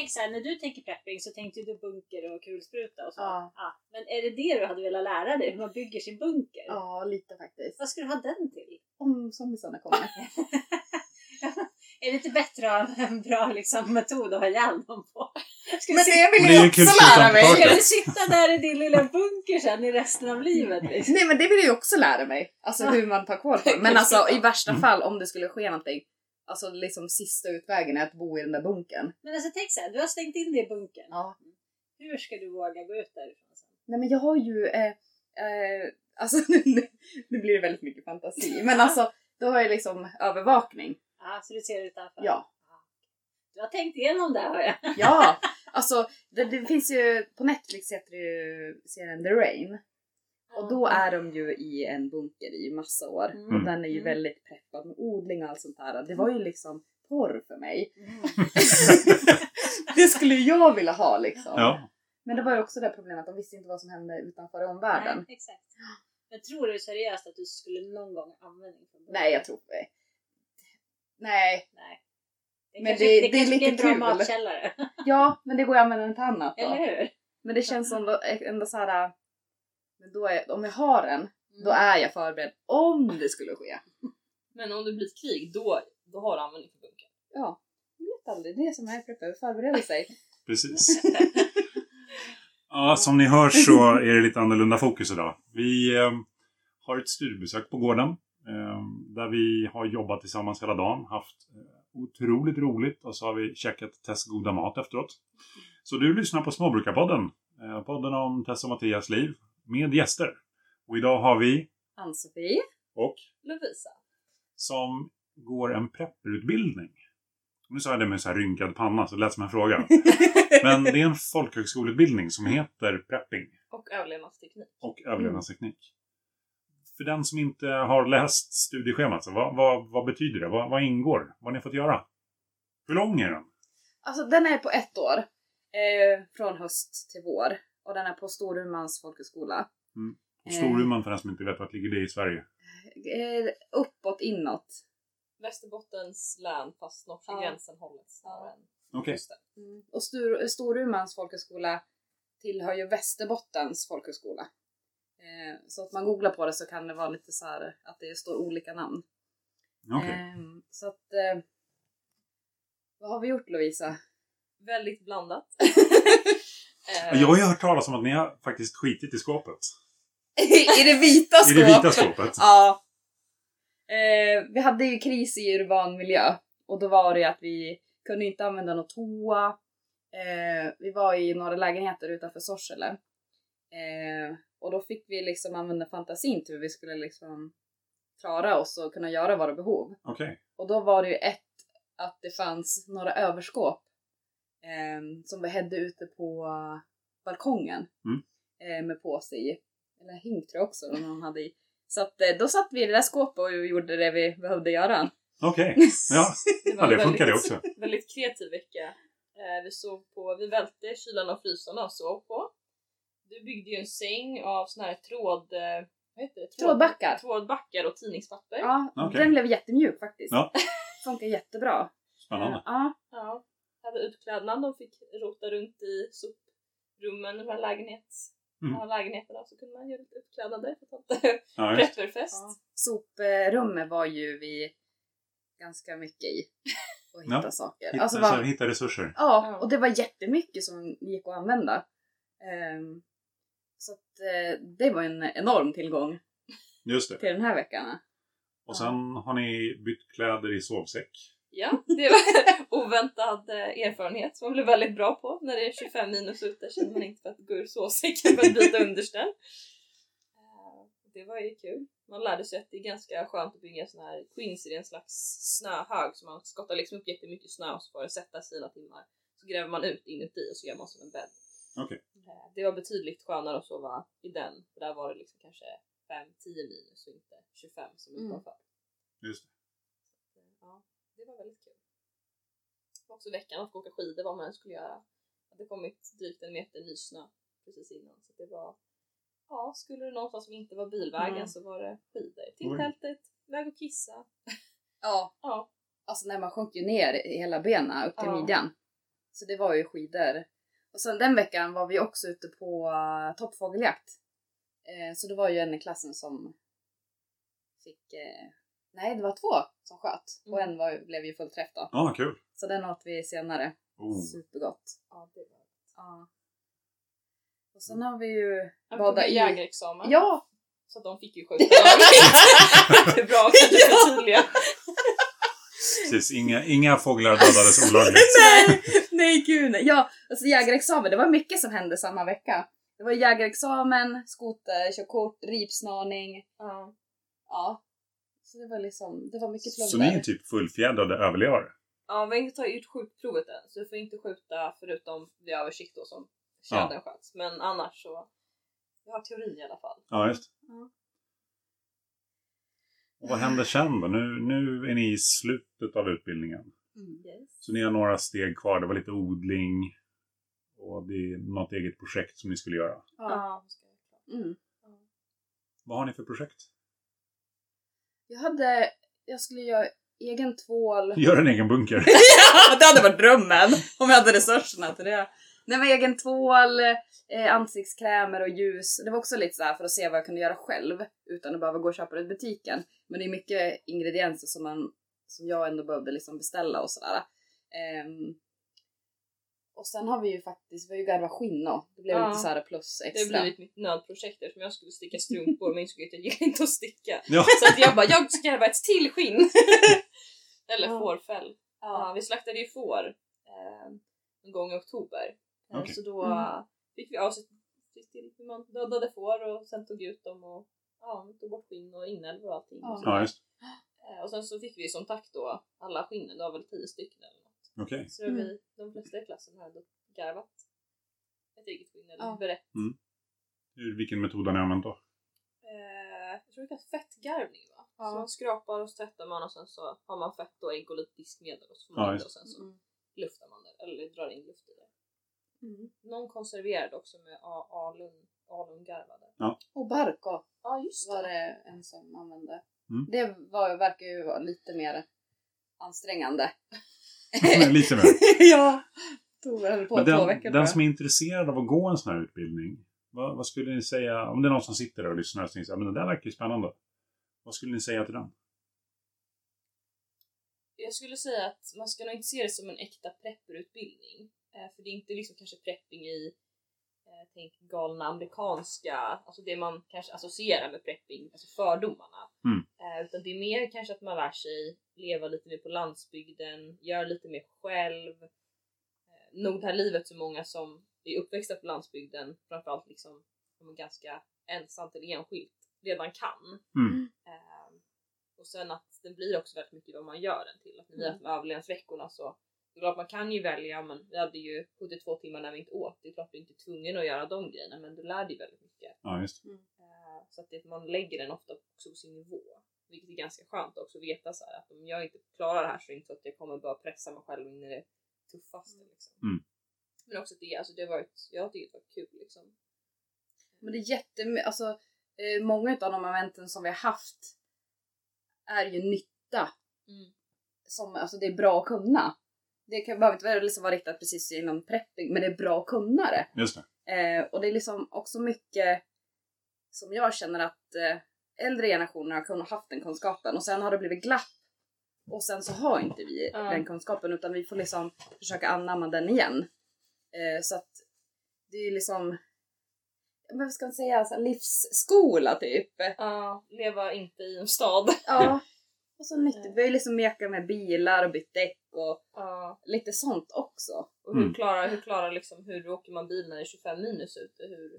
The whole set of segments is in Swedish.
tänker så här, när du tänker prepping så tänkte du bunker och kulspruta och så. Ja. Men är det det du hade velat lära dig? Hur man bygger sin bunker? Ja, lite faktiskt. Vad ska du ha den till? Om zombiesarna kommer. Är det inte bättre att ha en bra liksom, metod att ha ihjäl dem på? Ska, Men det vill jag ju också lära mig. ska du sitta där i din lilla bunker sen i resten av livet? Liksom? Nej men det vill jag ju också lära mig. Alltså hur man tar koll på. Men alltså i värsta fall om det skulle ske någonting. Alltså liksom sista utvägen är att bo i den där bunkern. Men alltså tänk så här, du har stängt in dig i bunkern. Ja. Hur ska du våga gå ut därifrån sen? Nej men jag har ju, eh, eh, alltså nu, nu blir det väldigt mycket fantasi. Men alltså då har jag liksom övervakning. Ja, så du ser utanför? Ja. Du har tänkt igenom det hör jag. Ja! Alltså det, det finns ju, på Netflix heter det ju serien The Rain. Och då är de ju i en bunker i massa år. Mm. Och den är ju Mm. väldigt preppad med odling och allt sånt där. Det var ju liksom porr för mig. Mm. det skulle jag vilja ha liksom. Ja. Men det var ju också det problemet, de visste inte vad som hände utanför omvärlden. Nej, exakt. Men tror du seriöst att du skulle någon gång användning för bunker? Nej, jag tror eh, Nej. Nej. Det Men kanske, det- det, det är kanske lite blir en bra kul. matkällare. Ja, men det går ju att använda den till annat då. Eller hur? Men det känns som då, ändå så här. Men då är, om jag har den, Mm. då är jag förberedd om det skulle ske. Men om det blir ett krig, då, då har du användning för bunkern. Ja, jag vet aldrig. Det är som är preppar, förbereder sig. Precis. Ja, som ni hör så är det lite annorlunda fokus idag. Vi eh, har ett studiebesök på gården. Eh, där vi har jobbat tillsammans hela dagen. Haft eh, otroligt roligt och så har vi käkat Tess goda mat efteråt. Så du lyssnar på Småbrukarpodden. Eh, podden om Tess och Mattias liv med gäster. Och idag har vi Ann-Sofie. och Lovisa. som går en prepperutbildning. Nu sa jag det med så här rynkad panna så det lät som en fråga. Men det är en folkhögskoleutbildning som heter prepping Och överlevnadsteknik. och överlevnadsteknik. För den som inte har läst studieschemat, så vad, vad, vad betyder det? Vad, vad ingår? Vad har ni fått göra? Hur lång är den? Alltså den är på ett år. Eh, från höst till vår. Och den är på Storumans folkhögskola. Och Storuman för den som inte vet vart ligger det i Sverige. Eh, uppåt, inåt. Västerbottens län fast norska Ja. gränsen hållet snarare Okej. kusten. Och Stor, Storumans folkhögskola tillhör ju Västerbottens folkhögskola. Eh, så att man googlar på det så kan det vara lite så här att det står olika namn. Eh, så att... Eh, vad har vi gjort Lovisa? Väldigt blandat. Jag har ju hört talas om att ni har faktiskt skitit i skåpet. I det vita I skåpet? det vita skåpet. Ja. Eh, vi hade ju kris i urban miljö och då var det ju att vi kunde inte använda någon toa. Eh, vi var i några lägenheter utanför Sorsele. Eh, och då fick vi liksom använda fantasin till hur vi skulle liksom klara oss och kunna göra våra behov. Okej. Och då var det ju ett att det fanns några överskåp eh, som vi hade ute på balkongen Mm. eh, med påse i. Eller hink tror jag också de de hade i. Så att eh, då satt vi i det där skåpet och gjorde det vi behövde göra. Okej. Ja. Det ja, det funkar det också. väldigt kreativ vecka. Eh, vi sov på, vi välte kylarna och frysarna och sov på. Du byggde ju en säng av sån här tråd... eh, Vad heter det? Tråd- Trådbackar. Trådbackar och tidningspapper. Ja, Okej. den blev jättemjuk faktiskt. Ja. Funkar jättebra. Spännande. Ja, Ja. Hade utklädnad, de fick rota runt i soprummen, de här lägenhets... Mm. Lägenheterna så kunde man göra lite utklädnader för att Ja, prepperfest. ja. Soprummet var ju vi ganska mycket i. Och hitta Ja. saker. Hitta, Alltså, så här, var, hitta resurser. ja, och det var jättemycket som gick att använda. Ehm, så att, eh, det var en enorm tillgång Just det. till den här veckan. Och sen har ni bytt kläder i sovsäck. Ja, det var oväntad eh, erfarenhet som man blev väldigt bra på. När det är 25 minus ute känner man inte för att gå ur sovsäcken för att byta underställ. Eh, Det var ju kul. Man lärde sig att det är ganska skönt att bygga sån här queens i en slags snöhög så man skottar liksom upp jättemycket snö och så får det sätta några timmar. Så gräver man ut inuti och så gör man som en bädd. Okej. Eh, Det var betydligt skönare att sova i den för där var det liksom kanske 5-10 minus och inte 25 som Mm. utanför. Just det. Ja, det var väldigt kul. Också veckan att åka skidor vad man än skulle göra. Det hade kommit drygt en meter nysnö precis innan. Så det var, ja, skulle det någonstans som inte var bilvägen Mm. så var det skidor till tältet, väg och kissa. Ja, Ja, alltså när man sjönk ju ner i hela benen upp till Ja. midjan. Så det var ju skidor. Och sen den veckan var vi också ute på uh, toppfågeljakt. Eh, så det var ju en i klassen som fick, eh, nej det var två som sköt och Mm. en var, blev ju fullträff då. Ja, kul. Så den åt vi senare. Oh. Supergott. Ja, det var... Ja. Och sen har vi ju Han bada tog i... jägarexamen. Ja! Så att de fick ju skjuta det är bra att du förtydliga. Precis, inga, inga fåglar dödades olagligt. nej! Nej gud nej. Ja, alltså jägarexamen, det var mycket som hände samma vecka. Det var jägarexamen, skoterkörkort, ripsnaning. Ja. Ja. Så det var liksom, det var mycket Så plugg ni där. är typ fullfjädrade överlevare? Ja, vi har inte tagit ut skjutprovet än, så vi får inte skjuta förutom vid översikt då som tjädern sköts. Men annars så, vi har teorin i alla fall. Ja, just Ja. Och vad händer sen då? Nu, nu är ni i slutet av utbildningen. Mm. Yes. Så ni har några steg kvar. Det var lite odling. Och det är något eget projekt som ni skulle göra. Ja. Ja. Mm. Vad har ni för projekt? Jag hade, jag skulle göra egen tvål. Gör en egen bunker. ja, det hade varit drömmen om jag hade resurserna till det. Nej men egen tvål, eh, ansiktskrämer och ljus. Det var också lite så här för att se vad jag kunde göra själv utan att behöva gå och köpa det i butiken. Men det är mycket ingredienser som, man, som jag ändå behövde liksom beställa och sådär. Ehm, och sen har vi ju faktiskt, vi har ju garvat skinn det blev Ja. lite så här plus Det har extra. blivit mitt nödprojekt eftersom jag skulle sticka strumpor men insåg att jag gillar inte att sticka. Ja. Så att jag bara, jag ska garva ett till skinn! Eller Ja. fårfäll. Ja, Ja. vi slaktade ju får eh, en gång i oktober. Eh, Okej. Så då Mm. fick vi avsätta till hur man dödade får och sen tog ut dem och ja, tog bort skinn och inälvor och allting. Ja. Och, så. Ja, just Eh, och sen så fick vi som tack då alla skinnen, det var väl tio stycken eller Okej. Så vi, de flesta i klassen hade garvat ett eget skinn eller Ja. berett. Hur- Vilken metod har ni använt då? Eh, jag tror det kallas fettgarvning va? Ja. Så man skrapar och så tvättar man och sen så har man fett och ägg och lite diskmedel och så får Ja, man det just och sen så Mm. luftar man det eller drar in luft i det. Mm. Någon konserverad också med alun, alungarvade. Och barko Ja just var det en som använde. Mm. Det var, verkar ju vara lite mer ansträngande. Lite mer. ja. Tog väl på Men två den, veckor den som är intresserad av att gå en sån här utbildning. Vad, vad skulle ni säga, om det är någon som sitter där och lyssnar och tänker men det där verkar ju spännande. Vad skulle ni säga till den? Jag skulle säga att man ska nog inte se det som en äkta prepperutbildning. Eh, för det är inte liksom kanske prepping i eh, tänk galna amerikanska, alltså det man kanske associerar med prepping, alltså fördomarna. Mm. Eh, utan det är mer kanske att man lär sig leva lite mer på landsbygden, göra lite mer själv. Eh, nog det här livet så många som är uppväxta på landsbygden, framförallt liksom som är ganska ensamt eller enskilt, redan kan. Mm. Och sen att den blir också väldigt mycket vad man gör den till. Att när vi har Mm. haft överlevnadsveckorna så det är klart man kan ju välja, men vi hade ju 72 timmar när vi inte åt. Det är klart du är inte tvungen att göra de grejerna, men du lär dig väldigt mycket. Ja, just det. Ehm, så att det, man lägger den ofta också på sin nivå. Vilket är ganska skönt också att veta så här, att om jag inte klarar det här så är det inte så att jag kommer bara pressa mig själv in i det tuffaste. Liksom. Mm. Men också att det, alltså, det har varit, jag tycker det har varit kul liksom. Men det är jättemycket, alltså eh, många av de momenten som vi har haft är ju nytta. Mm. Som, alltså det är bra att kunna. Det kan, behöver inte vara- liksom vara riktat precis inom prepping, men det är bra att kunna det. Just det. Eh, och det är liksom också mycket som jag känner att eh, äldre generationer har kunnat haft den kunskapen och sen har det blivit glapp. Och sen så har inte vi Ja. den kunskapen utan vi får liksom försöka anamma den igen. Eh, så att det är liksom, men vad ska man säga, så här livsskola typ. Ja, leva inte i en stad. Ja. Och så nyttigt. Vi har ju liksom mekat med bilar och bytt däck och Ja. lite sånt också. Och hur Mm. klarar, hur klarar liksom, hur åker man bil när det är 25 minus ute? Hur,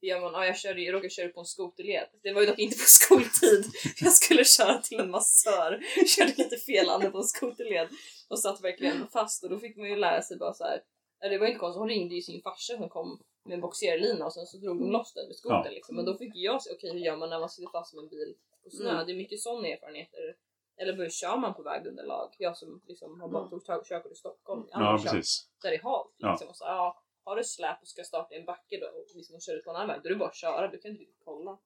hur gör man? Ja, jag, körde, jag råkade köra på en skoterled. Det var ju dock inte på skoltid. Jag skulle köra till en massör. Körde lite felande på en skoterled och satt verkligen fast och då fick man ju lära sig bara så här. ja, Det var inte konstigt, hon ringde ju sin farsa som kom med en boxerlina och sen så drog de loss den med skotern Ja. liksom. Men då fick jag se, okej hur gör man när man sitter fast med en bil på snö? Mm. Det är mycket sådana erfarenheter. Eller hur kör man på vägunderlag? Jag som liksom har bara Mm. tag- körkort i Stockholm. Jag Ja, precis. där det är halt. Ja. Liksom. Och så, ja, har du släp och ska starta i en backe då, och liksom kör ut på en annan väg, då är det bara att köra. Du kan inte kolla.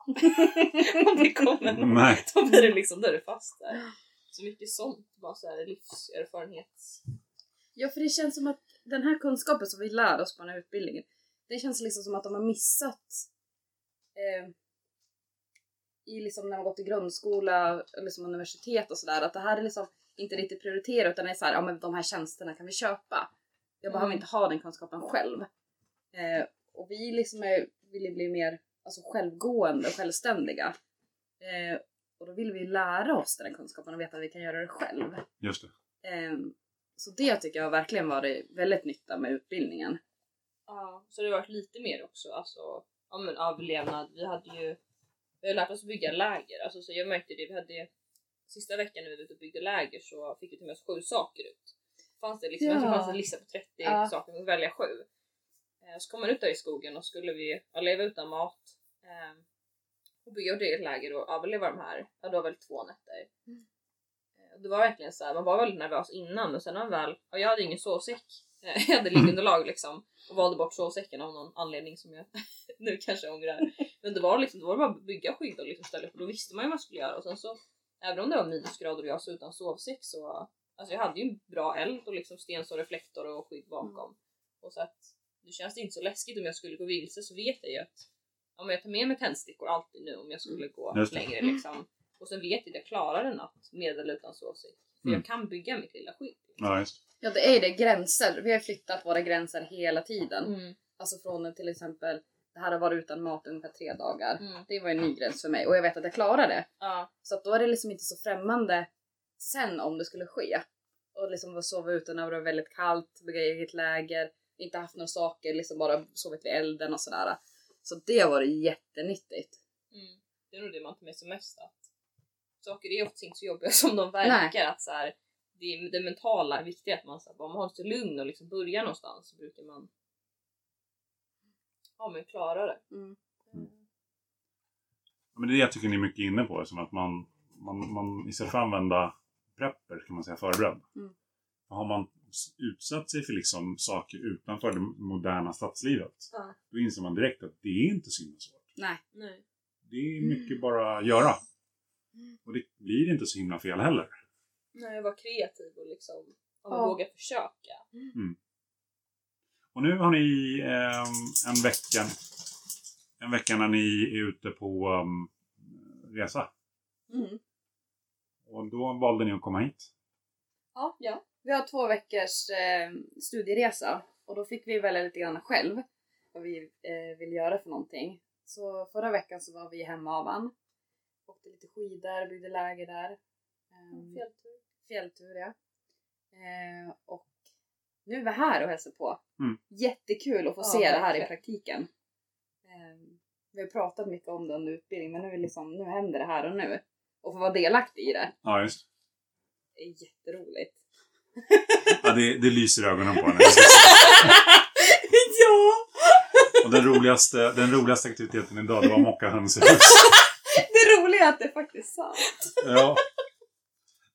Om det kommer någon, Nej. då blir det liksom, då är det fast där. Så mycket sånt, bara så här livserfarenhet. Ja, för det känns som att den här kunskapen som vi lär oss på den här utbildningen, det känns liksom som att de har missat eh, i liksom när man gått i grundskola, liksom universitet och sådär, att det här är liksom inte riktigt prioriterat utan det är såhär, ja men de här tjänsterna kan vi köpa. Jag behöver Mm. inte ha den kunskapen själv. Eh, och vi liksom är, vill ju bli mer alltså, självgående och självständiga. Eh, och då vill vi lära oss den här kunskapen och veta att vi kan göra det själv. Just det. Ehm, så det tycker jag har verkligen varit väldigt nytta med utbildningen. Ja, så det har varit lite mer också, alltså ja, men överlevnad. Vi hade ju vi har lärt oss att bygga läger. Alltså, så jag märkte det, vi hade sista veckan när vi var ute och byggde läger så fick vi till med oss sju saker ut. Fanns det liksom, det Ja. fanns en lista på 30 Ja. saker, vi fick välja sju. Eh, Så kom man ut där i skogen och skulle vi leva utan mat eh, och bygga ett läger och överleva de här, ja det var väl två nätter. Eh, och Det var verkligen så här, man var väldigt nervös innan men sen när man väl, ja, jag hade ingen sovsäck. Eh, Jag hade liggunderlag liksom och valde bort sovsäcken av någon anledning som jag nu kanske ångrar. Men det var liksom, det var bara att bygga skydd och liksom ställa upp och då visste man ju vad man skulle göra och sen så även om det var minusgrader och jag såg utan sovsäck så alltså jag hade ju en bra eld och liksom stensår, reflektor och skydd bakom. Och så att det känns inte så läskigt om jag skulle gå vilse så vet jag ju att om jag tar med mig tändstickor alltid nu om jag skulle gå Just det. längre liksom. Och sen vet jag att jag klarar en natt med eller utan sovsäck. För Mm. jag kan bygga mitt lilla skydd. Ja, just. Ja det är det, gränser. Vi har flyttat våra gränser hela tiden. Mm. Alltså från till exempel, det här har varit utan mat ungefär tre dagar. Mm. Det var en ny gräns för mig och jag vet att jag klarar det. Ja. Så att då är det liksom inte så främmande sen om det skulle ske. Och liksom att sova ute när det var väldigt kallt, bygga eget läger, inte haft några saker, liksom bara sovit vid elden och sådär. Så det har varit jättenyttigt. Mm. Det är nog det man tar med sig mest. Att saker är oftast inte så jobbiga som de verkar. Att så här, det, är det mentala är viktigt. Att man, så här, om man håller sig lugn och liksom börjar någonstans så brukar man ja, men klara det. Mm. Ja, Men det är det jag tycker ni är mycket inne på. Som att man, man, man istället för att använda prepper kan man säga förberedd. Mm. Har man utsatt sig för liksom saker utanför det moderna stadslivet. Ja. Då inser man direkt att det är inte så himla svårt. Nej. Nej. Det är mycket bara att göra. Och det blir inte så himla fel heller. Nej, vara kreativ och liksom om Ja. våga försöka. Och nu har ni ehm, en vecka en vecka när ni är ute på ehm, resa. Mm. Och då valde ni att komma hit. Ja, ja. Vi har två veckors eh, studieresa och då fick vi välja lite grann själv vad vi eh, vill göra för någonting. Så förra veckan så var vi i Hemavan. Åkte lite skidor, byggde läger där. Ehm, Fjälltur. fjälltur ja. Eh, och nu är vi här och hälsar på. Mm. Jättekul att få Ja, se det här i praktiken. Eh, vi har pratat mycket om det under utbildningen men nu, är liksom, nu händer det här och nu. Och få vara delaktig i det. Ja, just Det är jätteroligt. ja, det. Det lyser ögonen på henne. ja! Och den roligaste, den roligaste aktiviteten idag, det var att mocka hönshus. Det roliga är att det faktiskt är sant. Ja.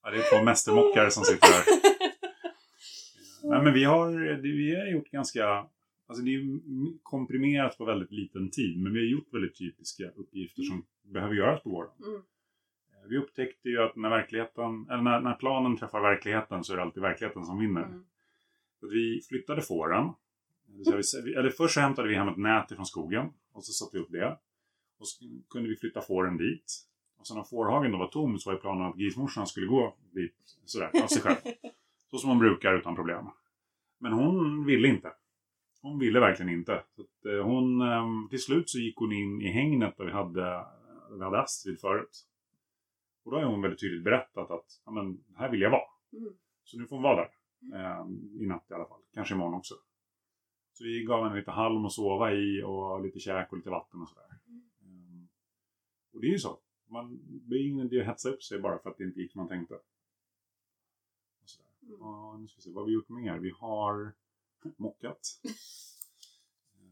ja. Det är två mästermockare som sitter här. Nej, men vi har, vi har gjort ganska... Alltså det är komprimerat på väldigt liten tid, men vi har gjort väldigt typiska uppgifter som behöver göras på gården. Mm. Vi upptäckte ju att när, verkligheten, eller när, när planen träffar verkligheten så är det alltid verkligheten som vinner. Mm. Så att vi flyttade fåren. Vi- Eller först så hämtade vi hem ett nät ifrån skogen och så satte vi upp det. Och så kunde vi flytta fåren dit. Och sen när fårhagen då var tom så var ju planen att grismorsan skulle gå dit sådär av sig själv. Så som hon brukar utan problem. Men hon ville inte. Hon ville verkligen inte. Så att, eh, hon, eh, till slut så gick hon in i hängnet där vi hade, där vi hade Astrid förut. Och då har hon väldigt tydligt berättat att ja, men, här vill jag vara. Mm. Så nu får hon vara där. Eh, I natt i alla fall. Kanske imorgon också. Så vi gav henne lite halm att sova i och lite käk och lite vatten och sådär. Eh, och det är ju så. Man, det är ingen idé att hetsa upp sig bara för att det inte gick som man tänkte. Mm. Och nu ska vi se, vad har vi gjort mer? Vi har mockat.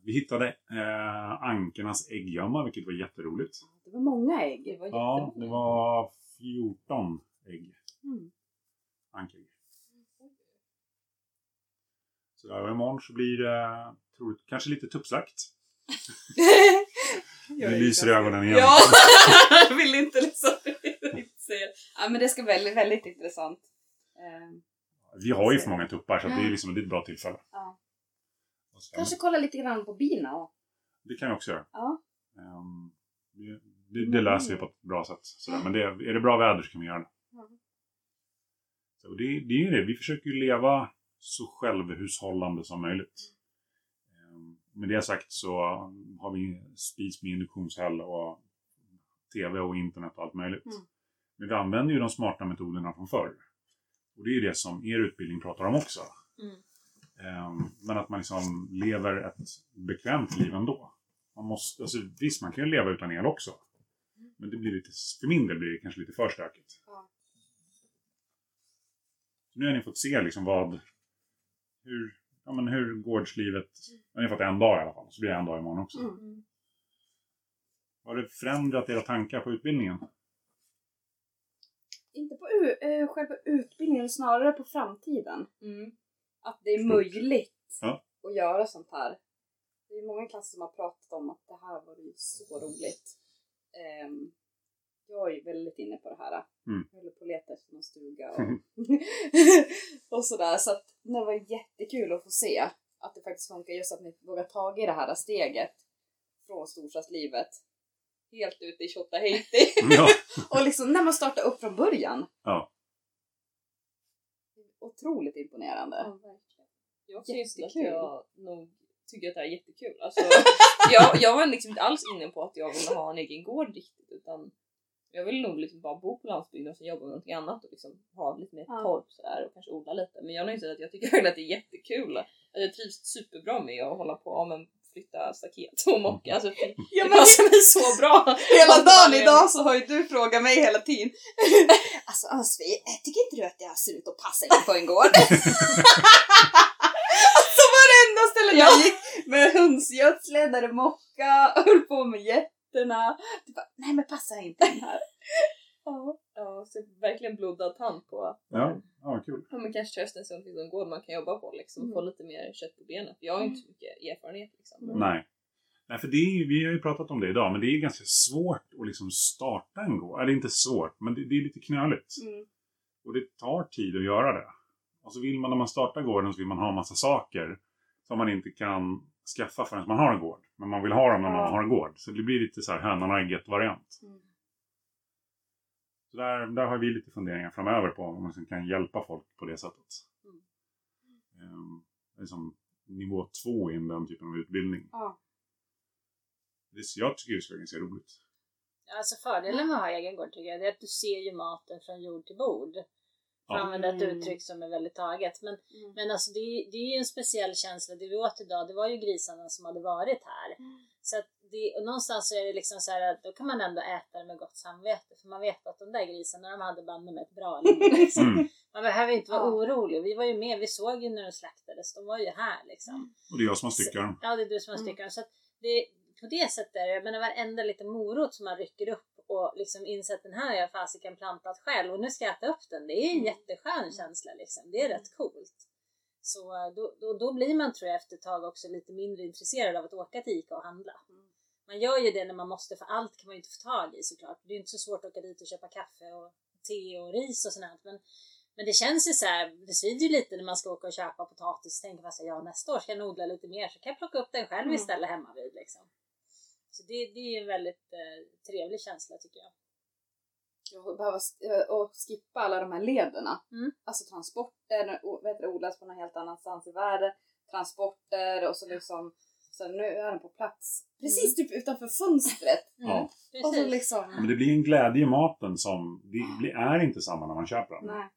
Vi hittade eh, ankernas ägggömma, vilket var jätteroligt. Det var många ägg. Det var Ja, det var 14 ägg. Mm. Ankägg. Så där, och imorgon så blir det troligt, kanske lite tuppslakt. Det lyser i ögonen igen. Ja! Jag vill inte liksom säga. ja men det ska bli väldigt, väldigt intressant. Eh, Vi har ju för många tuppar så att det är liksom det är ett bra tillfälle. Ja. Sen- Kanske kolla lite grann på bina och... Det kan vi också göra. Ja. Ehm, det, det, det löser vi på ett bra sätt. Sådär. Men det, är det bra väder så kan vi göra det. Mm. Så det, det är ju det. Vi försöker ju leva så självhushållande som möjligt. Ehm, Med det sagt så har vi spis med induktionshäll och tv och internet och allt möjligt. Mm. Men vi använder ju de smarta metoderna från förr. Och det är ju det som er utbildning pratar om också. Mm. Ehm, Men att man liksom lever ett bekvämt liv ändå. Man måste, alltså, visst, man kan ju leva utan el också. Men det blir lite, för min del blir det kanske lite för stökigt. Ja. Nu har ni fått se liksom vad, hur, ja, men hur gårdslivet, har ni fått en dag i alla fall, så blir det en dag imorgon också. Mm. Mm. Har det förändrat era tankar på utbildningen? Inte på u- eh, själva utbildningen, snarare på framtiden. Mm. Att det är Stort. möjligt Ja. att göra sånt här. Det är många klasser som har pratat om att det här var ju så roligt. Ehm, jag är ju väldigt inne på det här. Mm. Jag håller på att leta efter någon stuga och, och sådär. Så att det var jättekul att få se att det faktiskt funkar. Just att ni vågar ta i det här steget från storstadslivet helt ute i Tjotahejti. Ja. och liksom när man startar upp från början. Ja. Otroligt imponerande. Ja, verkligen. Jag syns att jag nog tycker att det här är jättekul. Alltså, jag, jag var liksom inte alls inne på att jag ville ha en egen gård riktigt utan jag vill nog liksom bara bo på landsbygden och sen jobba med någonting annat och liksom ha lite mer Ja. torp sådär och kanske odla lite. Men jag har nog insett att jag tycker verkligen att det är jättekul. Att jag trivs superbra med att hålla på men flytta staket och mocka. Alltså, det, Ja, det passar mig så bra. Hela dagen idag så har ju du frågat mig hela tiden. alltså Ann-Sofie, äh, tycker inte du att det ser ut att passa in på en gård? alltså varenda ställe jag gick med hönsgödsel, där det mocka, höll på med getterna. Du bara, nej men passa inte in här. Ja. Ja, så verkligen blodad tand på att Ja, ja kul. Ja men kanske till hösten så finns en gård man kan jobba på liksom och få lite mer kött på benen. För jag har ju inte så mycket erfarenhet liksom. Men- Nej. Nej, för det är, ju- vi har ju pratat om det idag, men det är ganska svårt att liksom starta en gård. Eller inte svårt, men det, det är lite knöligt. Mm. Och det tar tid att göra det. Och så vill man när man startar gården så vill man ha massa saker som man inte kan skaffa förrän man har en gård. Men man vill ha dem när man har en gård. Så det blir lite så här hönan och ägget variant. Mm. Där, där har vi lite funderingar framöver på om man liksom kan hjälpa folk på det sättet. Mm. Ehm, liksom nivå två i den typen av utbildning. Ja. Det, jag tycker det ska vara ganska roligt. Alltså fördelen med att ha egen gård tycker jag det är att du ser ju maten från jord till bord. För att använda ett Mm. uttryck som är väldigt taget. Men, Mm. men alltså det, är- det är ju en speciell känsla. Det vi åt idag, det var ju grisarna som hade varit här. Så att det, och någonstans så är det liksom så här att då kan man ändå äta det med gott samvete. För man vet att de där grisarna, de hade banne med ett bra liv. Liksom. Mm. Man behöver inte vara Ja. orolig. Vi var ju med, vi såg ju när de slaktades. De var ju här liksom. Och det är jag som har styckat dem. Ja, det är du som har Mm. styckat dem. Så det, på det sättet är det, men varenda liten morot som man rycker upp och liksom inser att den här har jag fasiken plantat själv och nu ska jag äta upp den. Det är en Mm. jätteskön känsla liksom. Det är rätt coolt. Så eh, då, då, då blir man tror jag efter ett tag också lite mindre intresserad av att åka till ICA och handla. Mm. Man gör ju det när man måste för allt kan man ju inte få tag i såklart. Det är inte så svårt att åka dit och köpa kaffe och te och ris och sånt. Men, men det känns ju så här, det svider ju lite när man ska åka och köpa potatis. Tänker man så här, ja nästa år ska jag odla lite mer så kan jag plocka upp den själv Mm. istället hemma vid liksom. Så det, det är en väldigt eh, trevlig känsla tycker jag. Och behöva sk- och skippa alla de här lederna. Mm. Alltså transporter, heter det, odlas på någon helt annanstans i världen. Transporter och så liksom, så nu är den på plats. Precis typ utanför fönstret. Ja. Och så liksom, Men det blir en glädje i maten som det blir, är inte samma när man köper den. nej.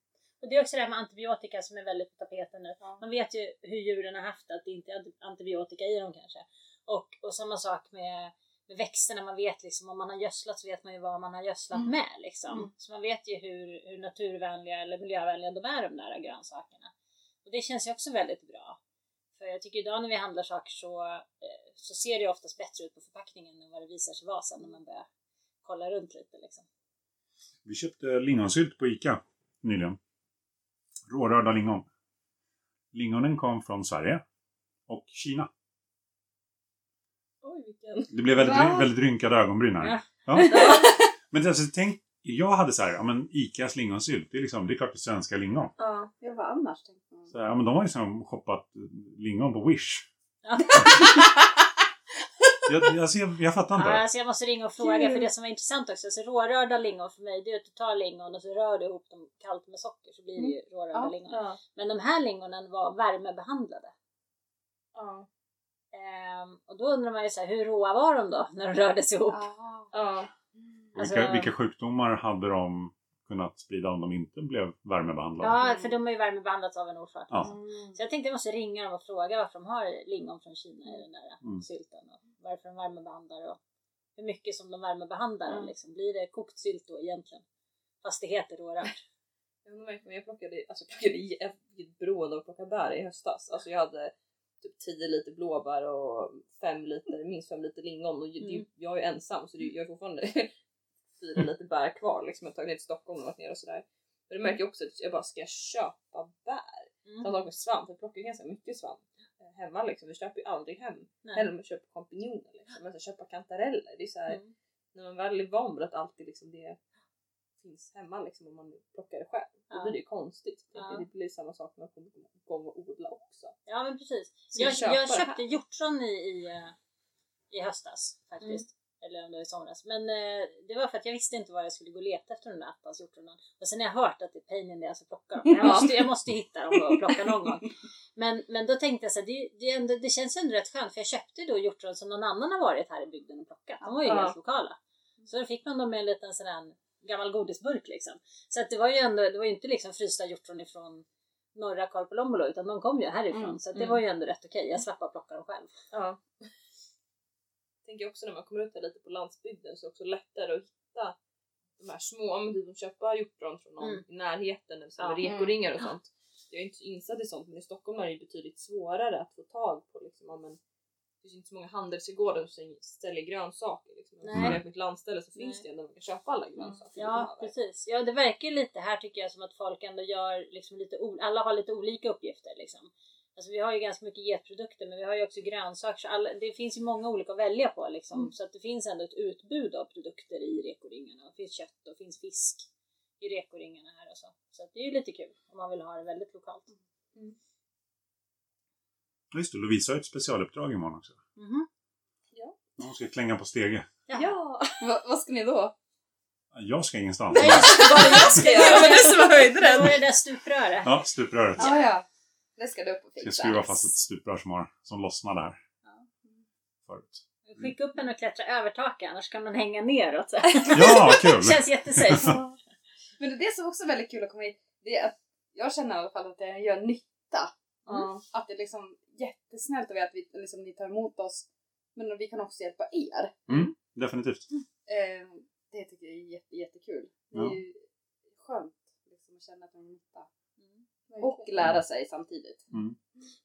Och det är också det här med antibiotika som är väldigt på tapeten nu. Ja. Man vet ju hur djuren har haft att det inte är anti- antibiotika i dem kanske. Och, och samma sak med, med växterna, man vet liksom om man har gödslat så vet man ju vad man har gödslat Mm. med liksom. Mm. Så man vet ju hur, hur naturvänliga eller miljövänliga de är de där grönsakerna. Och det känns ju också väldigt bra. För jag tycker idag när vi handlar saker så, eh, så ser det ju oftast bättre ut på förpackningen än vad det visar sig vara sen när man börjar kolla runt lite liksom. Vi köpte lingonsylt på ICA nyligen. Rårörda lingon. Lingonen kom från Sverige och Kina. Oj vilken... Det blev väldigt, Va? väldigt rynkade ögonbryn här. Ja. Ja. Men alltså, tänk jag hade så här, ja men Icas lingonsylt, det är liksom, det är klart det är svenska lingon. Ja. Ja, vad annars tänkte man? Så, ja men de har ju liksom shoppat lingon på Wish. Ja. Jag, alltså, jag, jag fattar inte. Ja, alltså jag måste ringa och fråga Kul. för det som var intressant också, så rårörda lingon för mig det är att du tar lingon och så rör du ihop dem kallt med socker så blir det ju rårörda Ja. lingon. Ja. Men de här lingonen var värmebehandlade. Ja. Ehm, och då undrar man ju så här, hur råa var de då när de rördes ihop? Aha. Ja. alltså- vilka, vilka sjukdomar hade de kunnat sprida om de inte blev värmebehandlade? Ja, för de har ju värmebehandlats av en orsak. Ja. Mm. Så jag tänkte jag måste ringa dem och fråga varför de har lingon från Kina i den där Mm. sylten. Och varför de värmebehandlar och hur mycket som de värmebehandlar. Mm. Liksom. Blir det kokt sylt då egentligen? Fast det heter rårört. Jag plockade, alltså plockade jag fick beroende av att plocka bär i höstas. Alltså jag hade typ 10 liter blåbär och 5 liter, minst 5 liter lingon och ju- Mm. jag är ensam så det, jag har fortfarande 4 liter bär kvar liksom. Jag har tagit ner till Stockholm och varit ner och sådär. Men det märker jag också att jag bara, ska jag köpa bär? Mm. Samma sak med svamp, jag plockar ganska mycket svamp eh, hemma liksom. Vi köper ju aldrig hem. Nej. Hellre jag köper champinjoner liksom. Men så köpa kantareller, det är så här, Mm. när man väl är van vid att alltid liksom det finns hemma liksom om man plockar det själv. Då Ja. blir det ju konstigt. Ja. Det blir samma sak när man kommer igång och odla också. Ja men precis. Ska Jag, köpa jag köpte hjortron i, i, eh, i höstas faktiskt. Eller om det var i somras. Men eh, det var för att jag visste inte var jag skulle gå och leta efter de där attans hjortronen. Och sen har jag hört att det är pain in the ass att plocka dem. Jag måste, jag måste hitta dem och plocka någon gång. Men, men då tänkte jag så här, det, det, ändå, det känns ändå rätt skönt för jag köpte då hjortron som någon annan har varit här i bygden och plockat. De var ju Ja. helt lokala. Så då fick man dem med en liten sån här gammal godisburk liksom. Så att det var ju ändå, det var ju inte liksom frysta hjortron ifrån norra Korpilombolo utan de kom ju härifrån. Mm, så att det mm. var ju ändå rätt okej. Jag slapp bara plocka dem själv. Ja. Tänker också när man kommer ut här lite på landsbygden så är det också lättare att hitta de här små, men typ att köpa hjortron från någon Mm. i närheten eller så Ja. med rekoringar och sånt. Jag är inte så insatt i sånt men i Stockholm är det betydligt svårare att få tag på liksom, men det finns inte så många handelsträdgårdar som säljer grönsaker. Liksom. Nej. Om man är på ett landställe så finns Nej. det ändå man kan köpa alla grönsaker man Ja, precis. Ja, det verkar lite här tycker jag som att folk ändå gör liksom lite, alla har lite olika uppgifter liksom. Alltså vi har ju ganska mycket getprodukter men vi har ju också grönsaker så alla, det finns ju många olika att välja på liksom. Mm. Så att det finns ändå ett utbud av produkter i rekoringarna. Det finns kött och finns fisk i rekoringarna här och så. Så det är ju lite kul om man vill ha det väldigt lokalt. Just det, Lovisa har ett specialuppdrag imorgon också. Mhm. Hon ska klänga på stege. Jaha. Ja! Va, vad ska ni då? Jag ska ingenstans. Nej, Vad jag ska Ja, göra! men det som höjde Det var den! det där stupröret. Ja, stupröret. Ja, ja. Det ska du upp och Ska fixa. skruva fast ett stuprör som, har, som lossnade här. Ja. Förut. Skicka upp henne och klättra över taket annars kan man hänga neråt. Ja, kul! Känns jättesafe. Men det är det som också är väldigt kul att komma hit. Det är att jag känner i alla fall att det gör nytta. Ja. Att det är liksom jättesnällt av er att vi, liksom, ni tar emot oss. Men vi kan också hjälpa er. Definitivt. Eh, det tycker jag är jätte, jättekul. Det är Ja. ju skönt liksom, att känna att det är nytta. Mm. Och lära sig samtidigt.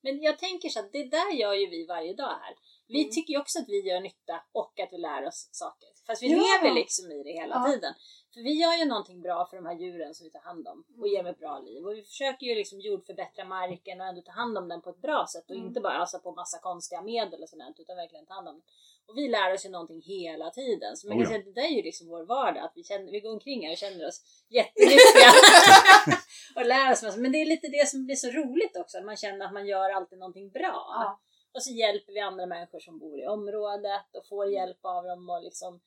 Men jag tänker så att det där gör ju vi varje dag här. Vi Mm. tycker ju också att vi gör nytta och att vi lär oss saker. Fast vi Ja. lever liksom i det hela Ja. tiden. För vi gör ju någonting bra för de här djuren som vi tar hand om och Mm. ger dem ett bra liv. Och vi försöker ju liksom jordförbättra marken och ändå ta hand om den på ett bra sätt och Mm. inte bara ösa på massa konstiga medel och sådant utan verkligen ta hand om den. Och vi lär oss ju någonting hela tiden. Så man Oh kan ja. säga att det där är ju liksom vår vardag. Att vi, känner, vi går omkring här och känner oss jättenyttiga. och lär oss massa. Men det är lite det som blir så roligt också. Att man känner att man gör alltid någonting bra. Ja. Och så hjälper vi andra människor som bor i området och får hjälp av dem och liksom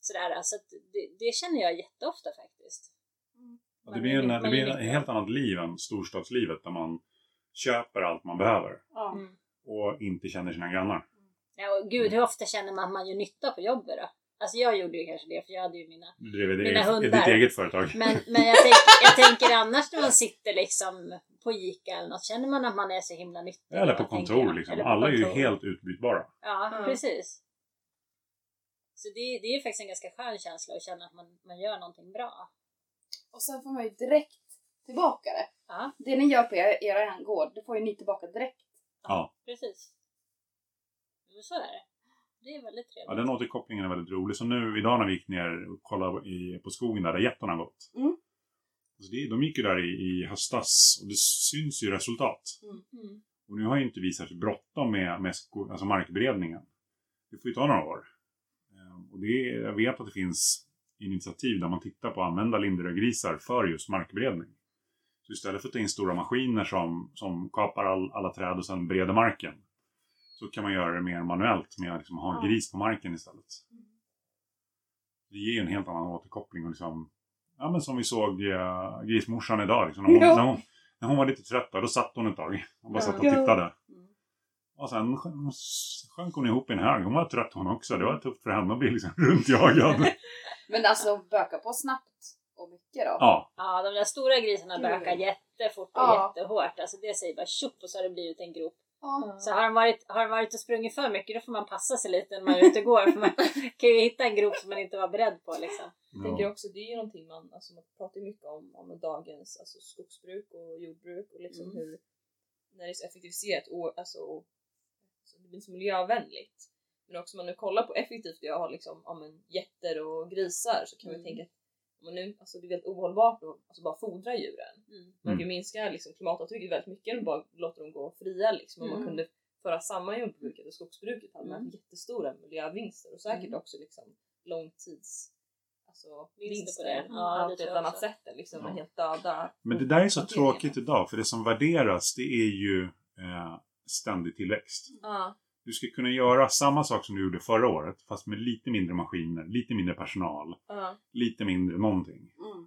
sådär. Så att det, det känner jag jätteofta faktiskt. Ja, det blir, en, det är blir ett helt annat liv än storstadslivet där man köper allt man behöver. Mm. och inte känner sina grannar. Ja, och gud, hur ofta känner man att man gör nytta på jobbet då? Alltså jag gjorde ju kanske det för jag hade ju mina Mina i hundar. ditt eget företag. Men, men jag, tänk, jag tänker annars när man sitter liksom på Ica eller något, känner man att man är så himla nyttig? Eller på kontor liksom. Eller på Alla är ju kontor. helt utbytbara. Ja, Ja. precis. Så det, det är ju faktiskt en ganska skön känsla att känna att man, man gör någonting bra. Och sen får man ju direkt tillbaka det. Ja, Det ni gör på er, er gård, det får ju ni tillbaka direkt. Ja. precis. Så är det. Det är väldigt trevligt. Ja, den återkopplingen är väldigt rolig. Så nu idag när vi gick ner och kollade i, på skogen där, där getterna har gått. Mm. Så det, de gick ju där i, i höstas och det syns ju resultat. Mm. Och nu har ju inte vi särskilt bråttom med, med sko, alltså markberedningen. Det får ju ta några år. Och det, är- jag vet att det finns initiativ där man tittar på att använda linderögrisar för just markberedning. Så istället för att ta in stora maskiner som, som kapar all, alla träd och sen breder marken så kan man göra det mer manuellt med att liksom ha gris på marken istället. Det ger ju en helt annan återkoppling och liksom, ja men som vi såg eh, grismorsan idag. Liksom, när, hon, Ja. när, hon, när hon var lite trött då satt hon ett tag och bara Ja. satt och tittade. Mm. Och sen sjön- sjönk hon ihop i en hög. Hon var trött hon också. Det var tufft för henne att bli liksom runtjagad. Men alltså böka på snabbt och mycket då. ja, Ja, de där stora grisarna bökar jättefort och Ja. jättehårt. Alltså det säger bara tjopp och så har det blivit en grop. Ja. Så har de varit, har de varit och sprungit för mycket då får man passa sig lite när man är ute och går. För man kan ju hitta en grop som man inte var beredd på liksom. Jag tänker också, det är ju någonting man, alltså man pratar mycket om, om dagens alltså skogsbruk och jordbruk och liksom Mm. hur, när det är så effektiviserat och alltså, så det blir så miljövänligt. Men också om man nu kollar på effektivt det har liksom, ja men getter och grisar så kan man Mm. tänka att om man nu, alltså det är väldigt ohållbart att alltså bara fodra djuren. Mm. Man Mm. kan minska liksom, klimatavtrycket väldigt mycket och bara låta dem gå fria liksom. Om man Mm. kunde föra samman jordbruket och skogsbruket hade man Mm. jättestora miljövinster och säkert Mm. också liksom långtids alltså, Vinster på det. Ja, tror ett annat också. sätt än liksom Ja. helt döda. Men det där är så tråkigt idag. För det som värderas det är ju eh, ständig tillväxt. Ja. Du ska kunna göra samma sak som du gjorde förra året. Fast med lite mindre maskiner, lite mindre personal, Ja. lite mindre någonting. Mm.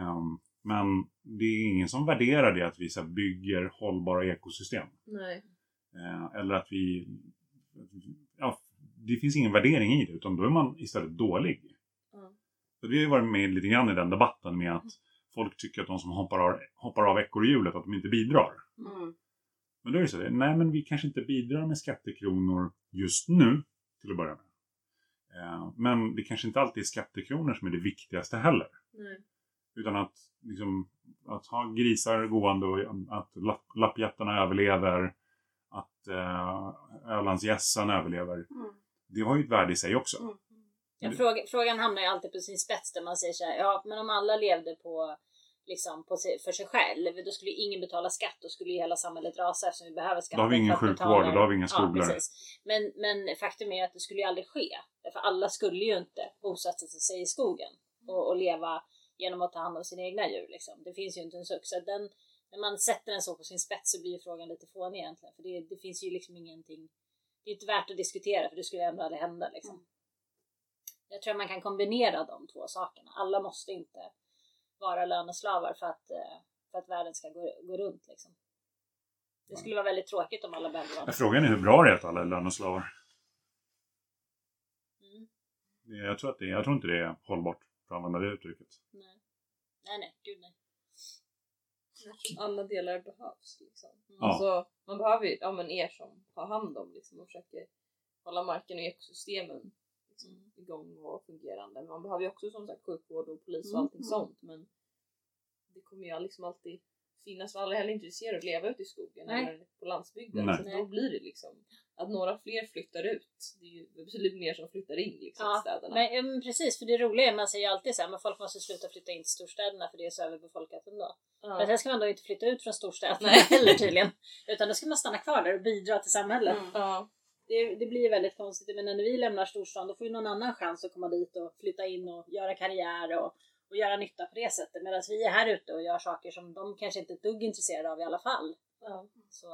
Ehm, men det är ingen som värderar det att vi så här, bygger hållbara ekosystem. Eh, eller att vi... Ja, det finns ingen värdering i det, utan då är man istället dålig. Så vi har ju varit med lite grann i den debatten med att folk tycker att de som hoppar av, hoppar av ekorrhjulet, att de inte bidrar. Mm. Då är det så, nej men vi kanske inte bidrar med skattekronor just nu, till att börja med. Eh, men det kanske inte alltid är skattekronor som är det viktigaste heller. Nej. Utan att, liksom, att ha grisar gående och att lapp, lappjättarna överlever. Att eh, Ölandsgässan överlever. Mm. Det har ju ett värde i sig också. Mm. Ja, fråga, frågan hamnar ju alltid på sin spets där man säger så här, ja men om alla levde på liksom på sig, för sig själv, då skulle ingen betala skatt, då skulle ju hela samhället rasa eftersom vi behöver skatt. Då har vi ingen sjukvård och då har vi inga skolor. Ja, precis. Men, men faktum är att det skulle ju aldrig ske. För alla skulle ju inte bosätta sig i skogen och, och leva genom att ta hand om sina egna djur. Liksom. Det finns ju inte en suck. Så den, när man sätter den så på sin spets så blir ju frågan lite fånig egentligen. För det, det finns ju liksom ingenting, det är inte värt att diskutera för det skulle ändå aldrig hända. Liksom. Jag tror att man kan kombinera de två sakerna. Alla måste inte vara löneslavar för att, eh, för att världen ska gå, gå runt. Liksom. Det skulle vara väldigt tråkigt om alla behövde vara Men det. Frågan är hur bra det är att alla är löneslavar. Mm, Jag tror, att det, jag tror inte det är hållbart, för att använda det uttrycket. nej. nej, nej, gud nej. Alla delar behövs. Liksom. Mm. Ja. Alltså, man behöver ju ja, men er som har hand om liksom, och försöker hålla marken och ekosystemen liksom, Mm. igång och fungerande. Man behöver ju också som sagt sjukvård och polis och Mm, allting mm. sånt. Men det kommer ju liksom alltid finnas, för alla är heller intresserade av att leva ute i skogen Nej. eller på landsbygden. Nej. Så då blir det liksom att några fler flyttar ut. Det är ju betydligt mer som flyttar in liksom, i Ja, städerna. men, ja, men precis, för det roliga är man säger ju alltid så här, men folk måste sluta flytta in till storstäderna för det är så överbefolkat ändå. Ja. Men sen ska man då inte flytta ut från storstäderna heller tydligen. Utan då ska man stanna kvar där och bidra till samhället. Mm. Ja. Det, det blir väldigt konstigt. Men när vi lämnar storstan då får ju någon annan chans att komma dit och flytta in och göra karriär och, och göra nytta på det sättet. Medan vi är här ute och gör saker som de kanske inte är ett dugg intresserade av i alla fall. Ja. Så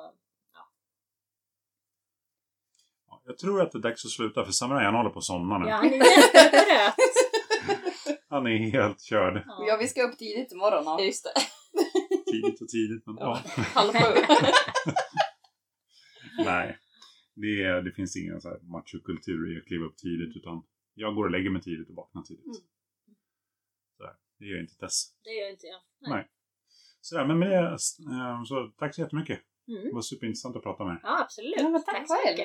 Ja, Jag tror att det är dags att sluta, för Samarajan håller på att somna nu. ja, han är jättetrött. Han är helt körd. Ja, vi ska upp tidigt imorgon. Ja, just det. Tidigt och tidigt, men ja. Halv sju. Nej. Det, är, det finns ingen så här machokultur i att kliva upp tidigt, utan jag går och lägger mig tidigt och vaknar tidigt. Mm. Så här, det gör inte Tess. Det gör inte jag. Nej. Sådär, men med det, eh, så tack så jättemycket. Mm. Det var superintressant att prata med er. Ja, absolut. Ja, tack så själv.